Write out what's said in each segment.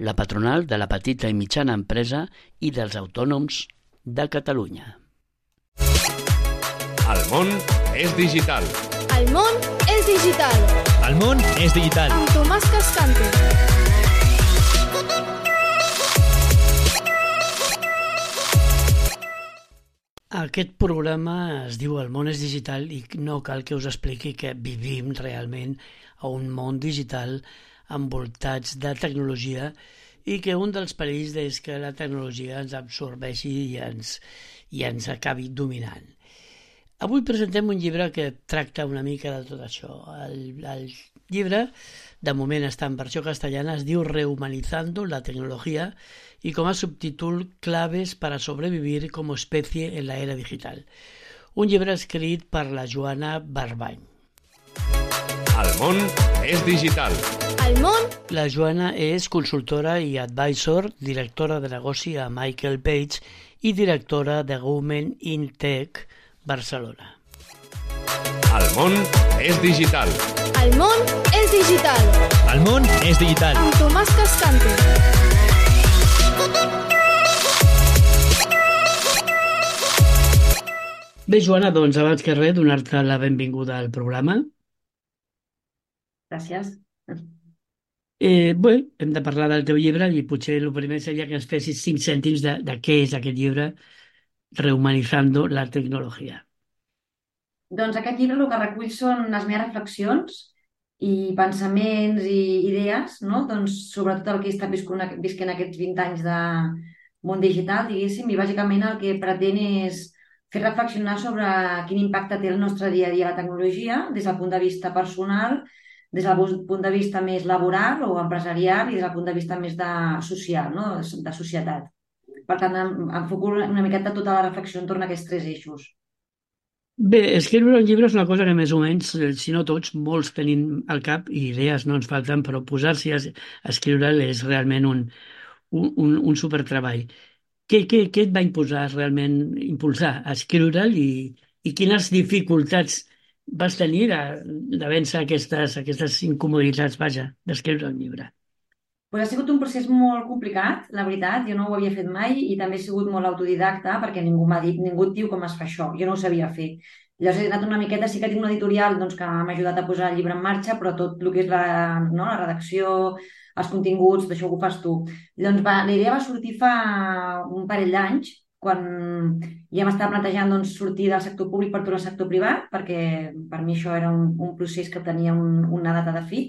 la patronal de la petita i mitjana empresa i dels autònoms de Catalunya. El món és digital. El món és digital, El món és digital. amb Tomàs Cascante. Aquest programa es diu El món és digital i no cal que us expliqui que vivim realment a un món digital envoltats de tecnologia i que un dels perills és que la tecnologia ens absorbeixi i ens, i ens acabi dominant. Avui presentem un llibre que tracta una mica de tot això. El, el llibre, de moment està en versió castellana, es diu Rehumanizando la tecnologia y con a subtítol Claves para sobrevivir como especie en la era digital. Un llibre escrit per la Joana Barbany. El món és digital. El món La Joana és consultora i advisor, directora de negoci a Michael Page i directora de Women in Tech Barcelona. El món és digital. El món és digital, El món és digital. amb Tomàs Cascante. Bé, Joana, doncs abans que res, donar-te la benvinguda al programa. Gràcies. Eh, bé, hem de parlar del teu llibre i potser el primer seria que ens fessis cinc cèntims de, de què és aquest llibre Rehumanizando la tecnologia. Doncs aquest llibre el que recull són les meves reflexions i pensaments i idees, no? Doncs sobre tot el que he estat viscut, visquent aquests 20 anys de món digital, diguéssim, i bàsicament el que pretén és fer reflexionar sobre quin impacte té el nostre dia a dia la tecnologia des del punt de vista personal, des del punt de vista més laboral o empresarial i des del punt de vista més de social, no? de societat. Per tant, em- enfoco una miqueta tota la reflexió entorn a aquests tres eixos. Bé, escriure un llibre és una cosa que més o menys, eh, si no tots, molts tenim al cap i idees no ens falten, però posar-s'hi a escriure'l és realment un, un, un, un supertreball. Què, què, què et va imposar realment impulsar a escriure'l i, i quines dificultats vas tenir de, de vèncer aquestes, aquestes incomoditats, vaja, d'escriure un llibre? Pues ha sigut un procés molt complicat, la veritat, jo no ho havia fet mai i també he sigut molt autodidacta perquè ningú m'ha dit, ningú et diu com es fa això, jo no ho sabia fer. Llavors he anat una miqueta, sí que tinc una editorial doncs, que m'ha ajudat a posar el llibre en marxa, però tot el que és la, no, la redacció, els continguts, tot això ho fas tu. Llavors va, la idea va sortir fa un parell d'anys, quan ja m'estava plantejant doncs, sortir del sector públic per tornar al sector privat, perquè per mi això era un, un procés que tenia un, una data de fi,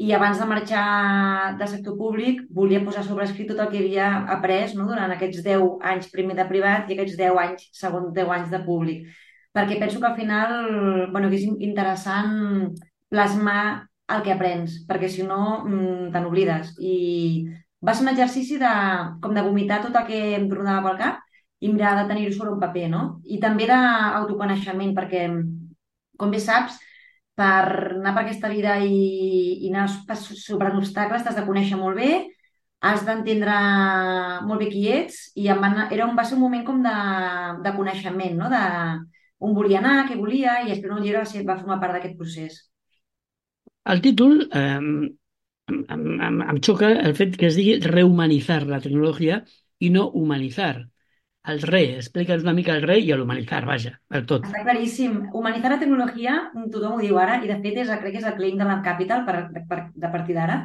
i abans de marxar del sector públic volia posar sobre escrit tot el que havia après no? durant aquests 10 anys primer de privat i aquests 10 anys, segons 10 anys de públic. Perquè penso que al final bueno, que és interessant plasmar el que aprens, perquè si no mm, te n'oblides. I va ser un exercici de, com de vomitar tot el que em tornava pel cap i mirar de tenir-ho sobre un paper, no? I també d'autoconeixement, perquè, com bé saps, per anar per aquesta vida i, i anar superant obstacles t'has de conèixer molt bé, has d'entendre molt bé qui ets i em va, anar- era un, va ser un moment com de, de coneixement, no? de on volia anar, què volia i escriure un va, va formar part d'aquest procés. El títol eh, em, em, em, em xoca el fet que es digui rehumanitzar la tecnologia i no humanitzar. El re, explica'ns una mica el re i l'humanitzar, vaja, el tot. Està claríssim. Humanitzar la tecnologia, tothom ho diu ara, i de fet és, crec que és el claim de la Capital per, per, de partir d'ara.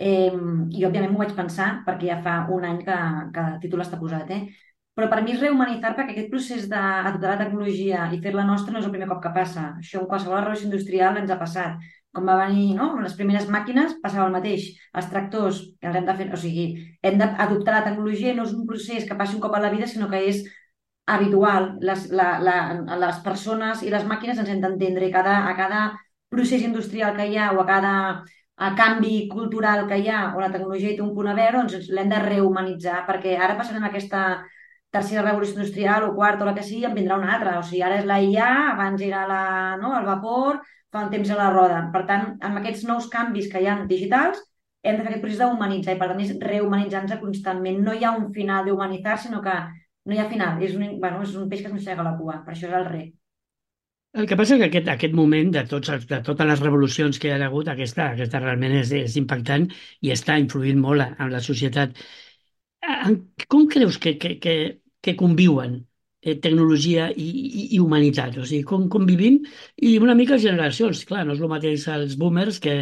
Eh, I òbviament m'ho vaig pensar perquè ja fa un any que, que el títol està posat, eh? Però per mi és rehumanitzar perquè aquest procés d'adoptar la tecnologia i fer-la nostra no és el primer cop que passa. Això en qualsevol revolució industrial ens ha passat. Com va venir, no? Les primeres màquines passava el mateix. Els tractors, que els hem de fer, o sigui, hem d'adoptar la tecnologia no és un procés que passi un cop a la vida, sinó que és habitual. Les, la, la, les persones i les màquines ens hem d'entendre cada, a cada procés industrial que hi ha o a cada a canvi cultural que hi ha o la tecnologia hi té un punt a veure, doncs l'hem de rehumanitzar perquè ara passarem aquesta tercera revolució industrial o quarta o la que sigui, en vindrà una altra. O sigui, ara és la IA, abans era la, no, el vapor, fa un temps a la roda. Per tant, amb aquests nous canvis que hi ha digitals, hem de fer aquest procés d'humanitzar i per tant és rehumanitzar-nos constantment. No hi ha un final d'humanitzar, sinó que no hi ha final. És un, bueno, és un peix que es mossega la cua. Per això és el re. El que passa és que aquest, aquest moment de, tots, els- de totes les revolucions que hi ha hagut, aquesta, aquesta realment és, és impactant i està influint molt en la societat. Com creus que, que, que, que conviuen eh, tecnologia i, i, i humanitat? O sigui, com convivim i una mica generacions. Clar, no és el mateix els boomers que,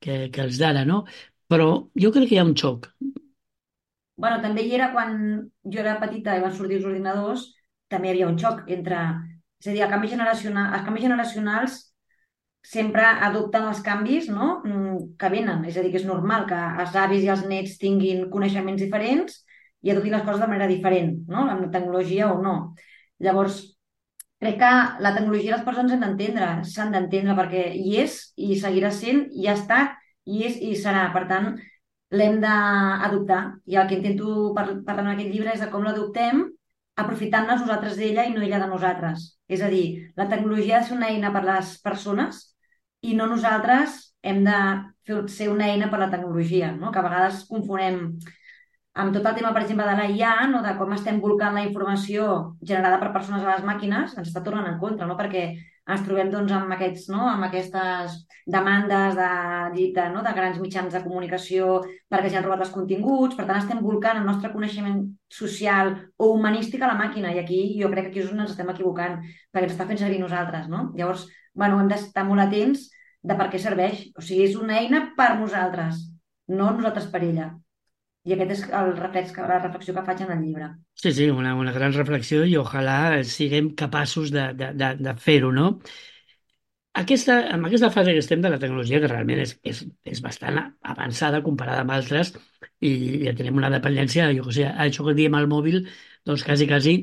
que, que els d'ara, no? Però jo crec que hi ha un xoc. bueno, també hi era quan jo era petita i van sortir els ordinadors, també hi havia un xoc entre... És a dir, el canvi generacional, els canvis generacionals sempre adopten els canvis no? Mm, que venen. És a dir, que és normal que els avis i els nets tinguin coneixements diferents i adoptin les coses de manera diferent, no? amb la tecnologia o no. Llavors, crec que la tecnologia les persones han d'entendre, s'han d'entendre perquè hi és i seguirà sent, i ha estat, hi és i serà. Per tant, l'hem d'adoptar. I el que intento par parlar en aquest llibre és de com l'adoptem aprofitant-nos nosaltres d'ella i no ella de nosaltres. És a dir, la tecnologia ser una eina per les persones i no nosaltres hem de fer, ser una eina per a la tecnologia, no? que a vegades confonem amb tot el tema, per exemple, de la IA, no? de com estem volcant la informació generada per persones a les màquines, ens està tornant en contra, no? perquè ens trobem doncs, amb, aquests, no? amb aquestes demandes de, de, no? de grans mitjans de comunicació perquè ja han robat els continguts, per tant estem volcant el nostre coneixement social o humanístic a la màquina i aquí jo crec que aquí és on ens estem equivocant perquè ens està fent servir nosaltres, no? Llavors, bueno, hem d'estar molt atents de per què serveix. O sigui, és una eina per nosaltres, no nosaltres per ella. I aquest és el reflex, la reflexió que faig en el llibre. Sí, sí, una, una gran reflexió i ojalà siguem capaços de, de, de, de fer-ho, no? Aquesta, amb aquesta fase que estem de la tecnologia, que realment és, és, és bastant avançada comparada amb altres, i ja tenim una dependència, jo què sé, això que diem al mòbil, doncs quasi, quasi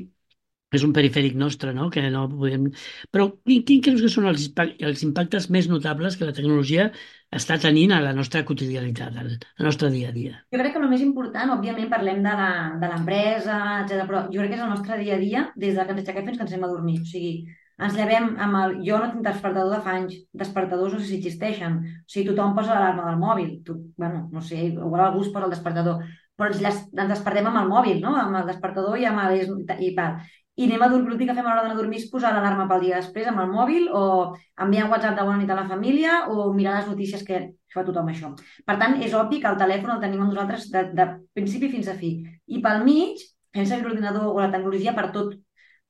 és un perifèric nostre, no? Que no podem... Però quin, quin creus que són els, els impactes més notables que la tecnologia està tenint a la nostra quotidianitat, al, al nostre dia a dia? Jo crec que el més important, òbviament, parlem de l'empresa, etc. però jo crec que és el nostre dia a dia des de que ens aixequem fins que ens anem a dormir. O sigui, ens llevem amb el... Jo no tinc despertador de fa anys, despertadors no sé si existeixen. O sigui, tothom posa l'alarma del mòbil. Tu, bueno, no sé, igual algú es posa el despertador. Però ens, ens despertem amb el mòbil, no? Amb el despertador i amb el... i tal. I anem a dormir, l'últim que fem a l'hora d'anar a dormir és posar l'alarma pel dia després amb el mòbil o enviar un WhatsApp de bona nit a la família o mirar les notícies que fa tothom això. Per tant, és obvi que el telèfon el tenim amb nosaltres de, de principi fins a fi. I pel mig fem servir l'ordinador o la tecnologia per tot,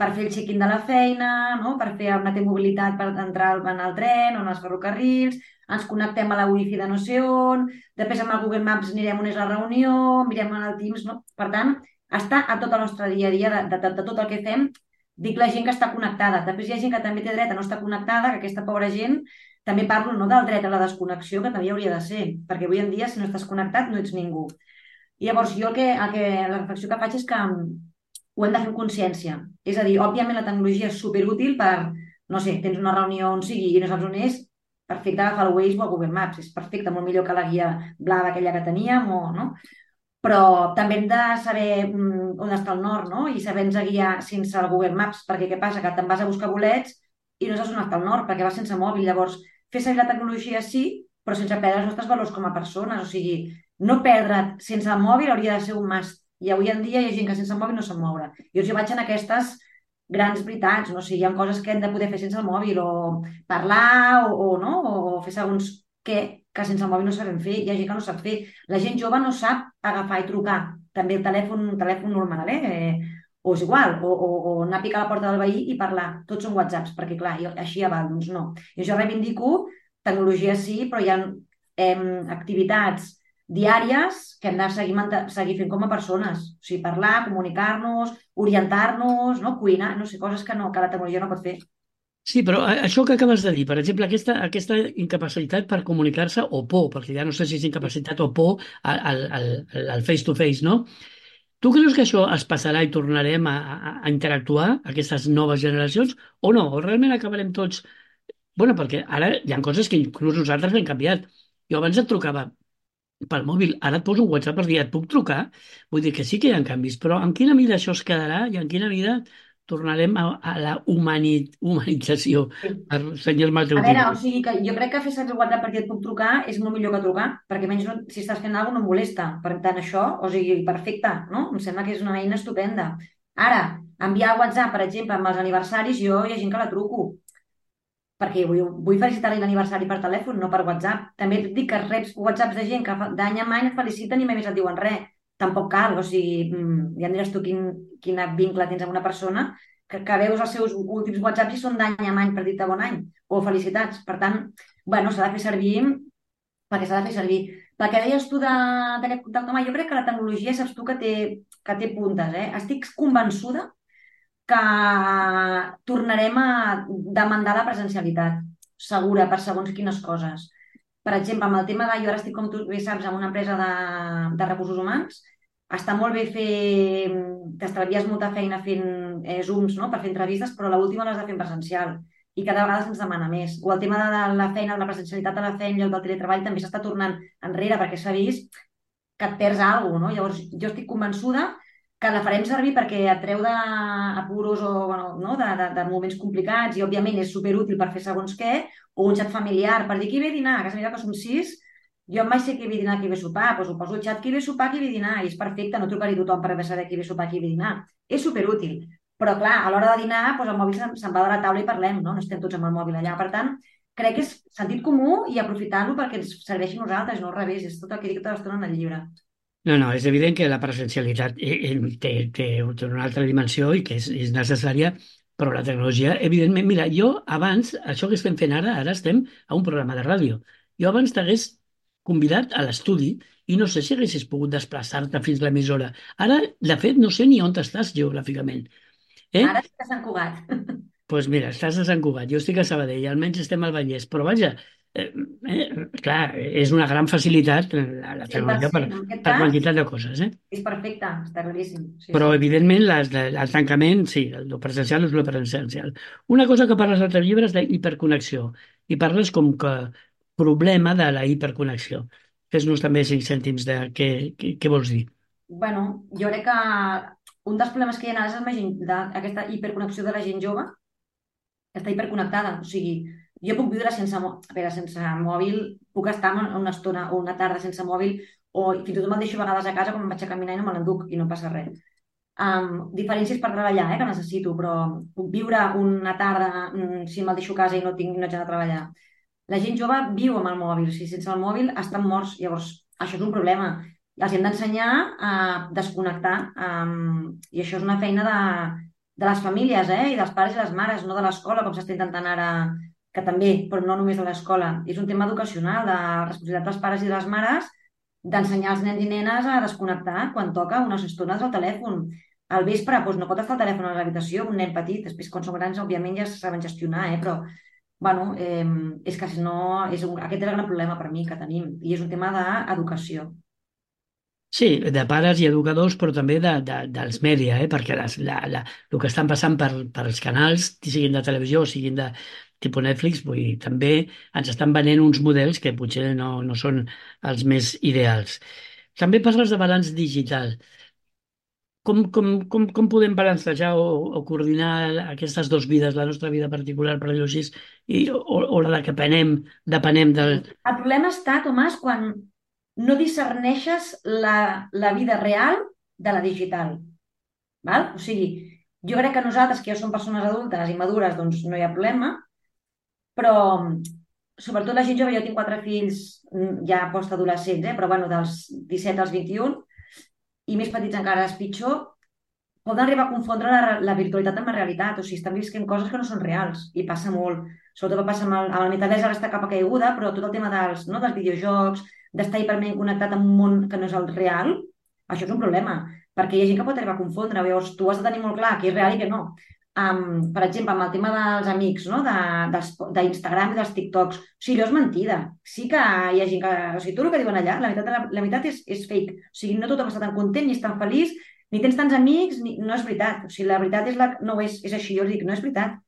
per fer el check-in de la feina, no? per fer una T-mobilitat per entrar en el tren o en els ferrocarrils, ens connectem a la wifi de no sé on, després amb el Google Maps anirem on és la reunió, mirem en el Teams, no? Per tant, està a tot el nostre dia a dia, de, de, de, de tot el que fem, dic la gent que està connectada. Després hi ha gent que també té dret a no estar connectada, que aquesta pobra gent també parlo no, del dret a la desconnexió, que també hauria de ser, perquè avui en dia, si no estàs connectat, no ets ningú. I llavors, jo el que, el que, la reflexió que faig és que mm, ho hem de fer amb consciència. És a dir, òbviament la tecnologia és superútil per, no sé, tens una reunió on sigui i no saps on és, perfecte agafar el Waze o el Google Maps, és perfecte, molt millor que la guia blava aquella que teníem, o, no? Però també hem de saber mm, on està el nord, no? I saber-nos guiar sense el Google Maps, perquè què passa? Que te'n vas a buscar bolets i no saps on està el nord, perquè vas sense mòbil. Llavors, fer servir la tecnologia sí, però sense perdre els nostres valors com a persones. O sigui, no perdre't sense el mòbil hauria de ser un must. I avui en dia hi ha gent que sense el mòbil no se'n moure. Jo jo vaig en aquestes grans veritats, no? O sigui, hi ha coses que hem de poder fer sense el mòbil, o parlar, o, o, no? o fer segons què, que sense el mòbil no sabem fer. Hi ha gent que no sap fer. La gent jove no sap agafar i trucar. També el telèfon, un telèfon normal, eh? o és igual, o, o, o anar a picar a la porta del veí i parlar. Tots són whatsapps, perquè clar, jo, així ja val, doncs no. I jo reivindico tecnologia sí, però hi ha eh, activitats diàries que hem de seguir, seguir fent com a persones. O sigui, parlar, comunicar-nos, orientar-nos, no? cuinar, no sé, coses que, no, que la tecnologia no pot fer. Sí, però a- això que acabes de dir, per exemple, aquesta, aquesta incapacitat per comunicar-se o por, perquè ja no sé si és incapacitat o por al, al, al- face-to-face, no? Tu creus que això es passarà i tornarem a, a, a interactuar, aquestes noves generacions, o no? O realment acabarem tots... bueno, perquè ara hi ha coses que inclús nosaltres hem canviat. Jo abans et trucava pel mòbil. Ara et poso un WhatsApp per dir, et puc trucar? Vull dir que sí que hi ha canvis, però en quina mida això es quedarà i en quina mida tornarem a, a la humanit, humanització, Sí. per senyar el mal teu A veure, o sigui que jo crec que fer servir el WhatsApp perquè et puc trucar és molt millor que trucar, perquè menys no, si estàs fent alguna cosa no molesta. Per tant, això, o sigui, perfecte, no? Em sembla que és una eina estupenda. Ara, enviar WhatsApp, per exemple, amb els aniversaris, jo hi ha gent que la truco, perquè vull, vull felicitar-li l'aniversari per telèfon, no per WhatsApp. També et dic que reps WhatsApps de gent que d'any en any et feliciten i mai més et diuen res. Tampoc cal, o sigui, mm, ja em diràs tu quin, quin vincle tens amb una persona que, que veus els seus últims whatsapps i són d'any en any per dir-te bon any o felicitats. Per tant, bueno, s'ha de fer servir perquè s'ha de fer servir. Pel que deies tu de- d'aquest contacte humà, jo crec que la tecnologia saps tu que té, que té puntes. Eh? Estic convençuda que tornarem a demandar la presencialitat, segura, per segons quines coses. Per exemple, amb el tema de... Jo ara estic, com tu bé saps, en una empresa de, de recursos humans. Està molt bé fer... T'estalvies molta feina fent eh, Zooms no? per fer entrevistes, però l'última l'has de fer en presencial i cada vegada se'ns demana més. O el tema de la feina, de la presencialitat de la feina, lloc del teletreball, també s'està tornant enrere perquè s'ha vist que et perds alguna cosa, no? Llavors, jo estic convençuda que la farem servir perquè et treu d'apuros o bueno, no? de, de, de moments complicats i, òbviament, és superútil per fer segons què, o un xat familiar per dir qui ve a dinar, a casa meva que som sis, jo mai sé qui ve a dinar, qui ve a sopar, doncs ho poso al xat qui ve a sopar, qui ve a dinar, i és perfecte, no trucaré a tothom per saber qui ve a sopar, qui ve a dinar. És superútil. Però, clar, a l'hora de dinar, doncs el mòbil se'n se'n va de la taula i parlem, no? No estem tots amb el mòbil allà. Per tant, crec que és sentit comú i aprofitar-lo perquè ens serveixi a nosaltres, no al revés. És tot el que dic tota l'estona en el llibre. No, no, és evident que la presencialitat eh, eh, té, té, té una altra dimensió i que és, és necessària, però la tecnologia, evidentment, mira, jo abans, això que estem fent ara, ara estem a un programa de ràdio. Jo abans t'hagués convidat a l'estudi i no sé si haguessis pogut desplaçar-te fins a l'emissora. Ara, de fet, no sé ni on estàs geogràficament. Eh? Ara sí que s'han cugat. pues mira, estàs a Sant Cugat, jo estic a Sabadell, almenys estem al Vallès, però vaja, eh, eh, clar, és una gran facilitat la, la tecnologia per, 100%, en aquest per quantitat de coses, eh? és perfecte, està claríssim. Sí, Però, sí. evidentment, les, de- el tancament, sí, el presencial és el presencial. Una cosa que parles al teu llibre és d'hiperconnexió, i parles com que problema de la hiperconnexió. Fes-nos també cinc cèntims de què, què, què vols dir. Bueno, jo crec que un dels problemes que hi ha ara és aquesta hiperconnexió de la gent jove, que està hiperconnectada. O sigui, jo puc viure sense, a veure, sense mòbil, puc estar una estona o una tarda sense mòbil, o fins i tot me'l deixo a vegades a casa quan em vaig a caminar i no me l'enduc i no passa res. Um, diferències per treballar, eh, que necessito, però puc viure una tarda mm, si me'l deixo a casa i no tinc no haig de treballar. La gent jove viu amb el mòbil, o sigui, sense el mòbil estan morts. Llavors, això és un problema. Els hem d'ensenyar a desconnectar um, i això és una feina de, de les famílies, eh? i dels pares i les mares, no de l'escola, com s'està intentant ara, que també, però no només de l'escola. És un tema educacional, de responsabilitat dels pares i de les mares, d'ensenyar als nens i nenes a desconnectar quan toca unes estones al telèfon. Al vespre doncs, no pot estar el telèfon a l'habitació, un nen petit. Després, quan són grans, òbviament ja saben gestionar, eh? però bueno, eh, és que si no, és un, aquest és el gran problema per mi que tenim, i és un tema d'educació. Sí, de pares i educadors, però també de, de, dels mèdia, eh? perquè les, la, la, el que estan passant per, per els canals, siguin de televisió o siguin de tipus Netflix, vull dir, també ens estan venent uns models que potser no, no són els més ideals. També parles de balanç digital. Com, com, com, com podem balancejar o, o coordinar aquestes dues vides, la nostra vida particular, per dir-ho així, i, o, o la que depenem, depenem del... El problema està, Tomàs, quan no discerneixes la, la vida real de la digital. Val? O sigui, jo crec que nosaltres, que ja som persones adultes i madures, doncs no hi ha problema, però sobretot la gent jove, jo tinc quatre fills mm, ja postadolescents, eh? però bueno, dels 17 als 21, i més petits encara és pitjor, poden arribar a confondre la, la virtualitat amb la realitat, o sigui, estan visquent coses que no són reals, i passa molt. Sobretot passa amb el, amb el metavers, ara està cap a caiguda, però tot el tema dels, no, dels videojocs, d'estar hiperment connectat amb un món que no és el real, això és un problema, perquè hi ha gent que pot arribar a confondre, llavors tu has de tenir molt clar que és real i que no. Um, per exemple, amb el tema dels amics, no? de- dels- d'Instagram i dels TikToks, o sigui, allò és mentida. Sí que hi ha gent que... O sigui, tot el que diuen allà, la veritat, la, la veritat és, és fake. O sigui, no tothom està tan content ni és tan feliç, ni tens tants amics, ni... no és veritat. O sigui, la veritat és, la... no és, és així, jo dic, no és veritat.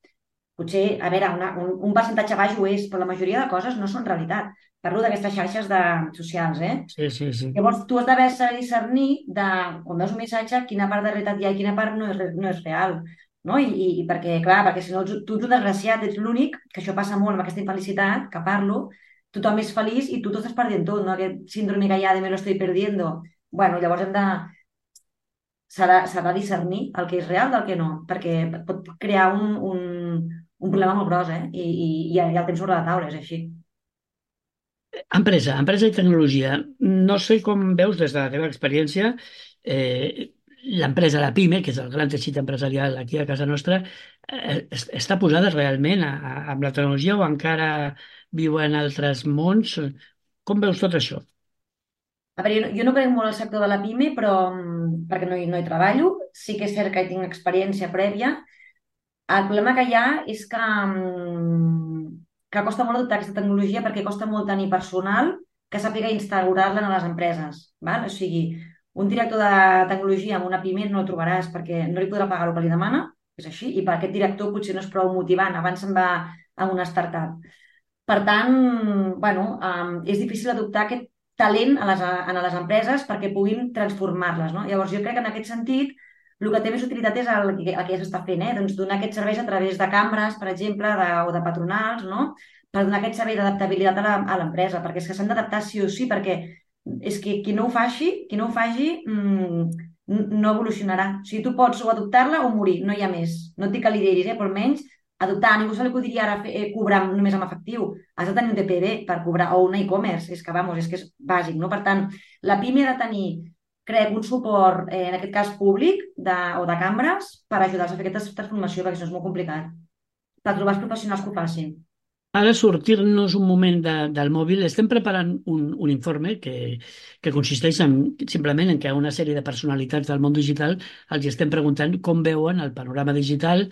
Potser, a veure, una, un, un percentatge baix ho és, però la majoria de coses no són realitat. Parlo d'aquestes xarxes de, socials, eh? Sí, sí, sí. Llavors, tu has d'haver saber discernir de, quan veus un missatge, quina part de realitat hi ha i quina part no és, no és real. No? I, i, i perquè, clar, perquè si no tu ets un desgraciat, ets l'únic, que això passa molt amb aquesta infelicitat, que parlo, tothom és feliç i tu t'ho estàs perdent tot, no? Aquest síndrome que hi ha de me lo estoy perdiendo. Bueno, llavors hem de... S'ha de, de discernir el que és real del que no, perquè pot crear un, un, un problema molt gros, eh? I, i, i el temps sobre la taula, és així. Empresa, empresa i tecnologia. No sé com veus des de la teva experiència eh, l'empresa, la PIME, que és el gran teixit empresarial aquí a casa nostra, eh, es- està posada realment amb la tecnologia o encara viu en altres mons? Com veus tot això? A veure, jo, no- jo no crec molt al sector de la PIME, però mm, perquè no hi, no hi treballo. Sí que és cert que hi tinc experiència prèvia. El problema que hi ha és que, mm, que costa molt adoptar aquesta tecnologia perquè costa molt tenir personal que sàpiga instaurar-la en les empreses. Val? O sigui, un director de tecnologia amb una PIME no el trobaràs perquè no li podrà pagar el que li demana, és així, i per aquest director potser no és prou motivant, abans se'n va a una startup. Per tant, bueno, um, és difícil adoptar aquest talent a les, a les empreses perquè puguin transformar-les. No? Llavors, jo crec que en aquest sentit el que té més utilitat és el, el que ja s'està fent, eh? doncs donar aquests serveis a través de cambres, per exemple, de, o de patronals, no? per donar aquest servei d'adaptabilitat a l'empresa, perquè és que s'han d'adaptar sí o sí, perquè és que qui no ho faci, qui no ho faci, mm, n- no evolucionarà. O sigui, tu pots o adoptar-la o morir, no hi ha més. No et dic que lideris, eh? però almenys adoptar, a ningú se li podria ara fer, eh, cobrar només amb efectiu. Has de tenir un TPB per cobrar, o un e-commerce, és que, vamos, és que és bàsic, no? Per tant, la PIME ha de tenir, crec, un suport, eh, en aquest cas públic, de, o de cambres, per ajudar-los a fer aquesta transformació, perquè això és molt complicat. Per trobar els professionals que ho facin. Ara sortir-nos un moment de, del mòbil, estem preparant un, un informe que, que consisteix en, simplement en que a una sèrie de personalitats del món digital els estem preguntant com veuen el panorama digital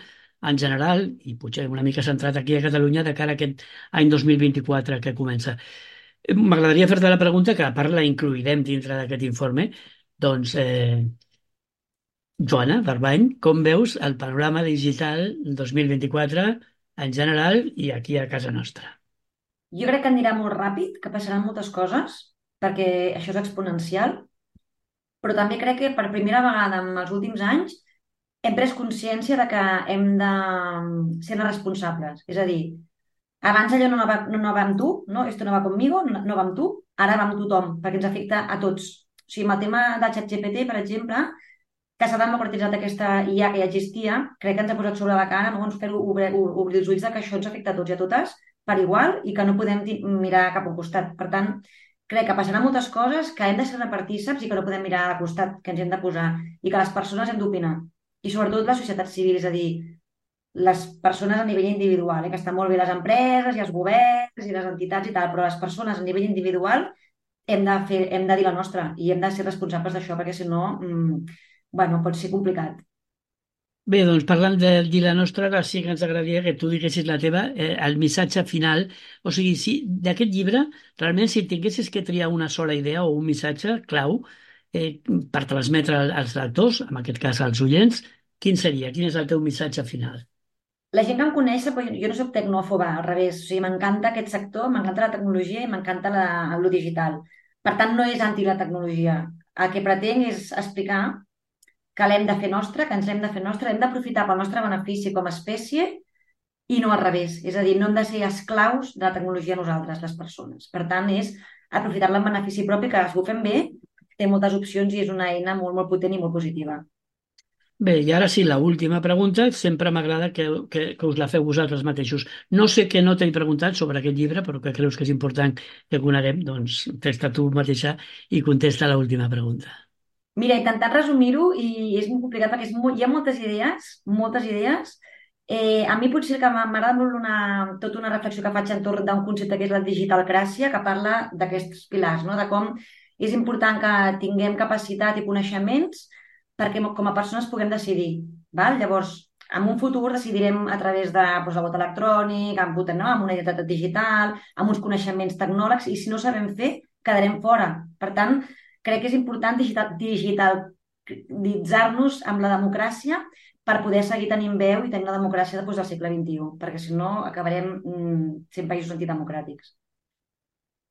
en general i potser una mica centrat aquí a Catalunya de cara a aquest any 2024 que comença. Eh, M'agradaria fer-te la pregunta, que a part la incluirem dintre d'aquest informe. Doncs, eh, Joana Barbany, com veus el panorama digital 2024 en general i aquí a casa nostra? Jo crec que anirà molt ràpid, que passaran moltes coses, perquè això és exponencial, però també crec que per primera vegada en els últims anys hem pres consciència de que hem de ser responsables. És a dir, abans allò no va, no, va amb tu, no? Esto no va conmigo, no, no va amb tu, ara va amb tothom, perquè ens afecta a tots. O sigui, amb el tema de ChatGPT, per exemple, que s'ha democratitzat aquesta IA que ja existia, crec que ens ha posat sobre la cara, no? ens fer obrir, obrir els ulls de que això ens afecta a tots i a totes per igual i que no podem mirar cap a un costat. Per tant, crec que passaran moltes coses que hem de ser partíceps i que no podem mirar a costat, que ens hem de posar i que les persones hem d'opinar. I sobretot la societat civil, és a dir, les persones a nivell individual, eh? que estan molt bé les empreses i els governs i les entitats i tal, però les persones a nivell individual hem de, fer, hem de dir la nostra i hem de ser responsables d'això, perquè si no, mm, bueno, pot ser complicat. Bé, doncs parlant de dir la nostra, ara sí que ens agradaria que tu diguessis la teva, eh, el missatge final. O sigui, si d'aquest llibre, realment, si tinguessis que triar una sola idea o un missatge clau eh, per transmetre als lectors, en aquest cas als oients, quin seria? Quin és el teu missatge final? La gent que em coneix jo, no soc tecnòfoba, al revés. O sigui, m'encanta aquest sector, m'encanta la tecnologia i m'encanta la, lo digital. Per tant, no és anti la tecnologia. El que pretenc és explicar que l'hem de fer nostra, que ens l'hem de fer nostra, hem d'aprofitar pel nostre benefici com a espècie i no al revés. És a dir, no hem de ser esclaus de la tecnologia nosaltres, les persones. Per tant, és aprofitar-la en benefici propi, que si ho fem bé, té moltes opcions i és una eina molt, molt potent i molt positiva. Bé, i ara sí, la última pregunta, sempre m'agrada que, que, que us la feu vosaltres mateixos. No sé què no t'he preguntat sobre aquest llibre, però que creus que és important que coneguem, doncs testa tu mateixa i contesta l'última pregunta. Mira, he intentat resumir-ho i és molt complicat perquè és molt, hi ha moltes idees, moltes idees. Eh, a mi potser que m'agrada molt una, tota una reflexió que faig entorn d'un concepte que és la digitalcràcia, que parla d'aquests pilars, no? de com és important que tinguem capacitat i coneixements perquè com a persones puguem decidir. Val? Llavors, en un futur decidirem a través de doncs, el vot electrònic, amb, no? amb una identitat digital, amb uns coneixements tecnòlegs, i si no sabem fer, quedarem fora. Per tant, crec que és important digital, digitalitzar-nos amb la democràcia per poder seguir tenint veu i tenir la democràcia després del segle XXI, perquè si no acabarem mm, sent països antidemocràtics.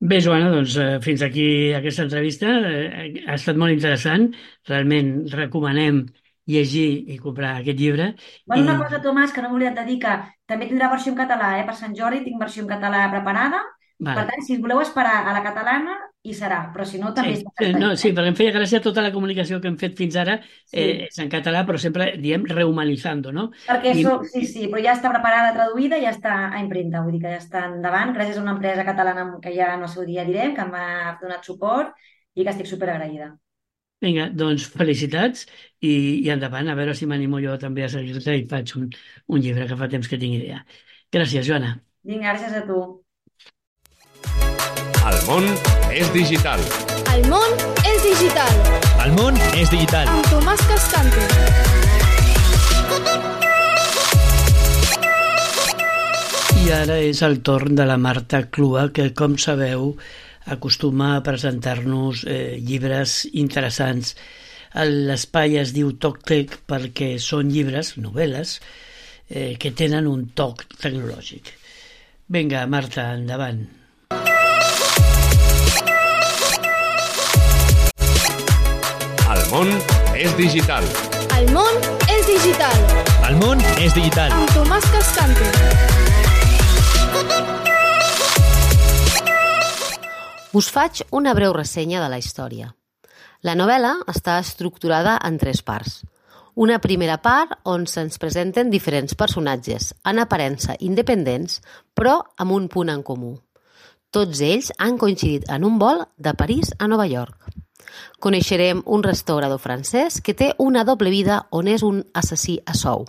Bé, Joana, doncs eh, fins aquí aquesta entrevista. Eh, ha estat molt interessant. Realment recomanem llegir i comprar aquest llibre. Bueno, una I, cosa, Tomàs, que no m'he oblidat de dir que també tindrà versió en català, eh? Per Sant Jordi tinc versió en català preparada. Per vale. tant, si voleu esperar a la catalana, hi serà, però si no, també Sí, no, sí, perquè em feia gràcia tota la comunicació que hem fet fins ara Sí, eh, és en català, però sempre diem rehumanizando, no? perquè I, so, sí, sí, però ja està preparada, traduïda, ja està a impremta, vull dir que ja està endavant, gràcies a una empresa catalana que ja el seu dia direm, que m'ha donat suport i que estic super agraïda. vinga, doncs felicitats i, i endavant, a veure si m'animo jo també a seguir-te i faig un, un llibre que fa temps que tinc idea. Gràcies, Joana. Vinga, gràcies a tu. El món és digital. El món és digital. El món és digital. Amb Tomàs Cascante. I ara és el torn de la Marta Clua, que, com sabeu, acostuma a presentar-nos eh, llibres interessants. L'espai es diu TocTec perquè són llibres, novel·les, eh, que tenen un toc tecnològic. Vinga, Marta, endavant. Món és digital. El món és digital. El món és digital. Amb Tomàs Cascante. Us faig una breu ressenya de la història. La novel·la està estructurada en tres parts. Una primera part on se'ns presenten diferents personatges, en aparença independents, però amb un punt en comú. Tots ells han coincidit en un vol de París a Nova York. Coneixerem un restaurador francès que té una doble vida on és un assassí a sou,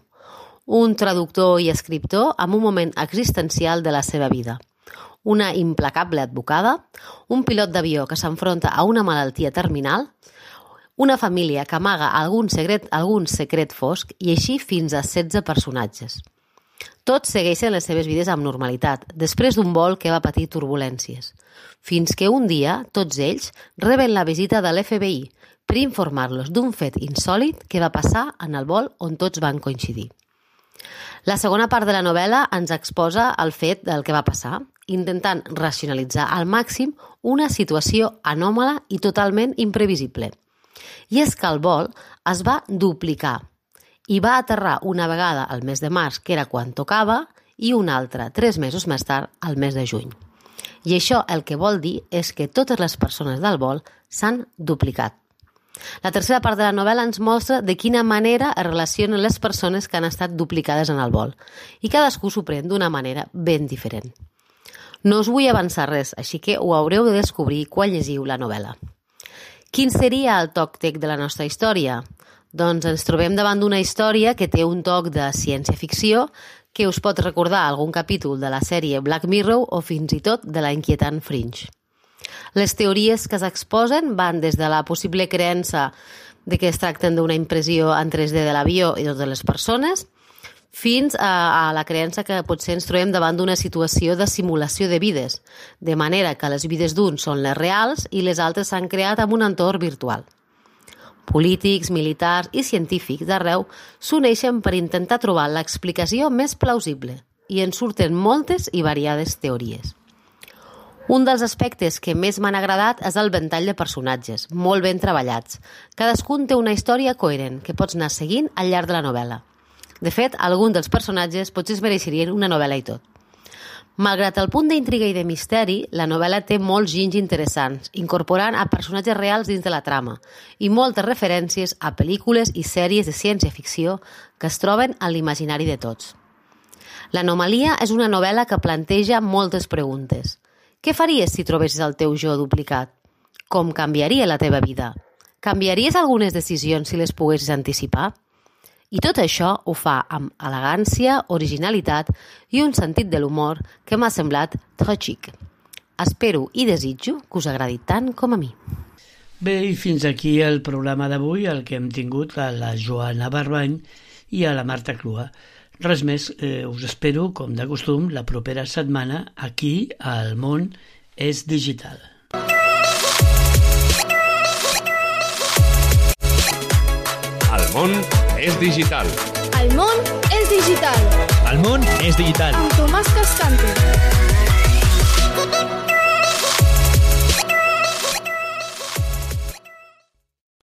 un traductor i escriptor amb un moment existencial de la seva vida, una implacable advocada, un pilot d'avió que s'enfronta a una malaltia terminal, una família que amaga algun secret, algun secret fosc i així fins a 16 personatges. Tots segueixen les seves vides amb normalitat, després d'un vol que va patir turbulències, fins que un dia tots ells reben la visita de l'FBI per informar-los d'un fet insòlid que va passar en el vol on tots van coincidir. La segona part de la novel·la ens exposa el fet del que va passar, intentant racionalitzar al màxim una situació anòmala i totalment imprevisible. I és que el vol es va duplicar i va aterrar una vegada al mes de març, que era quan tocava, i una altra, tres mesos més tard, al mes de juny. I això el que vol dir és que totes les persones del vol s'han duplicat. La tercera part de la novel·la ens mostra de quina manera es relacionen les persones que han estat duplicades en el vol i cadascú s'ho pren d'una manera ben diferent. No us vull avançar res, així que ho haureu de descobrir quan llegiu la novel·la. Quin seria el toc tec de la nostra història? Doncs ens trobem davant d'una història que té un toc de ciència-ficció que us pot recordar algun capítol de la sèrie Black Mirror o fins i tot de la inquietant Fringe. Les teories que s'exposen van des de la possible creença de que es tracten d'una impressió en 3D de l'avió i de les persones, fins a, a la creença que potser ens trobem davant d'una situació de simulació de vides, de manera que les vides d'uns són les reals i les altres s'han creat en un entorn virtual. Polítics, militars i científics d'arreu s'uneixen per intentar trobar l'explicació més plausible i en surten moltes i variades teories. Un dels aspectes que més m'han agradat és el ventall de personatges, molt ben treballats. Cadascun té una història coherent que pots anar seguint al llarg de la novel·la. De fet, alguns dels personatges potser es mereixerien una novel·la i tot. Malgrat el punt d'intriga i de misteri, la novel·la té molts ginys interessants, incorporant a personatges reals dins de la trama i moltes referències a pel·lícules i sèries de ciència-ficció que es troben a l'imaginari de tots. L'anomalia és una novel·la que planteja moltes preguntes. Què faries si trobessis el teu jo duplicat? Com canviaria la teva vida? Canviaries algunes decisions si les poguessis anticipar? I tot això ho fa amb elegància, originalitat i un sentit de l'humor que m'ha semblat trop chic. Espero i desitjo que us agradi tant com a mi. Bé, i fins aquí el programa d'avui, el que hem tingut a la Joana Barbany i a la Marta Clua. Res més, eh, us espero, com de costum, la propera setmana aquí al món és digital. El món és digital. El món és digital. El món és digital. Amb Tomàs Cascante.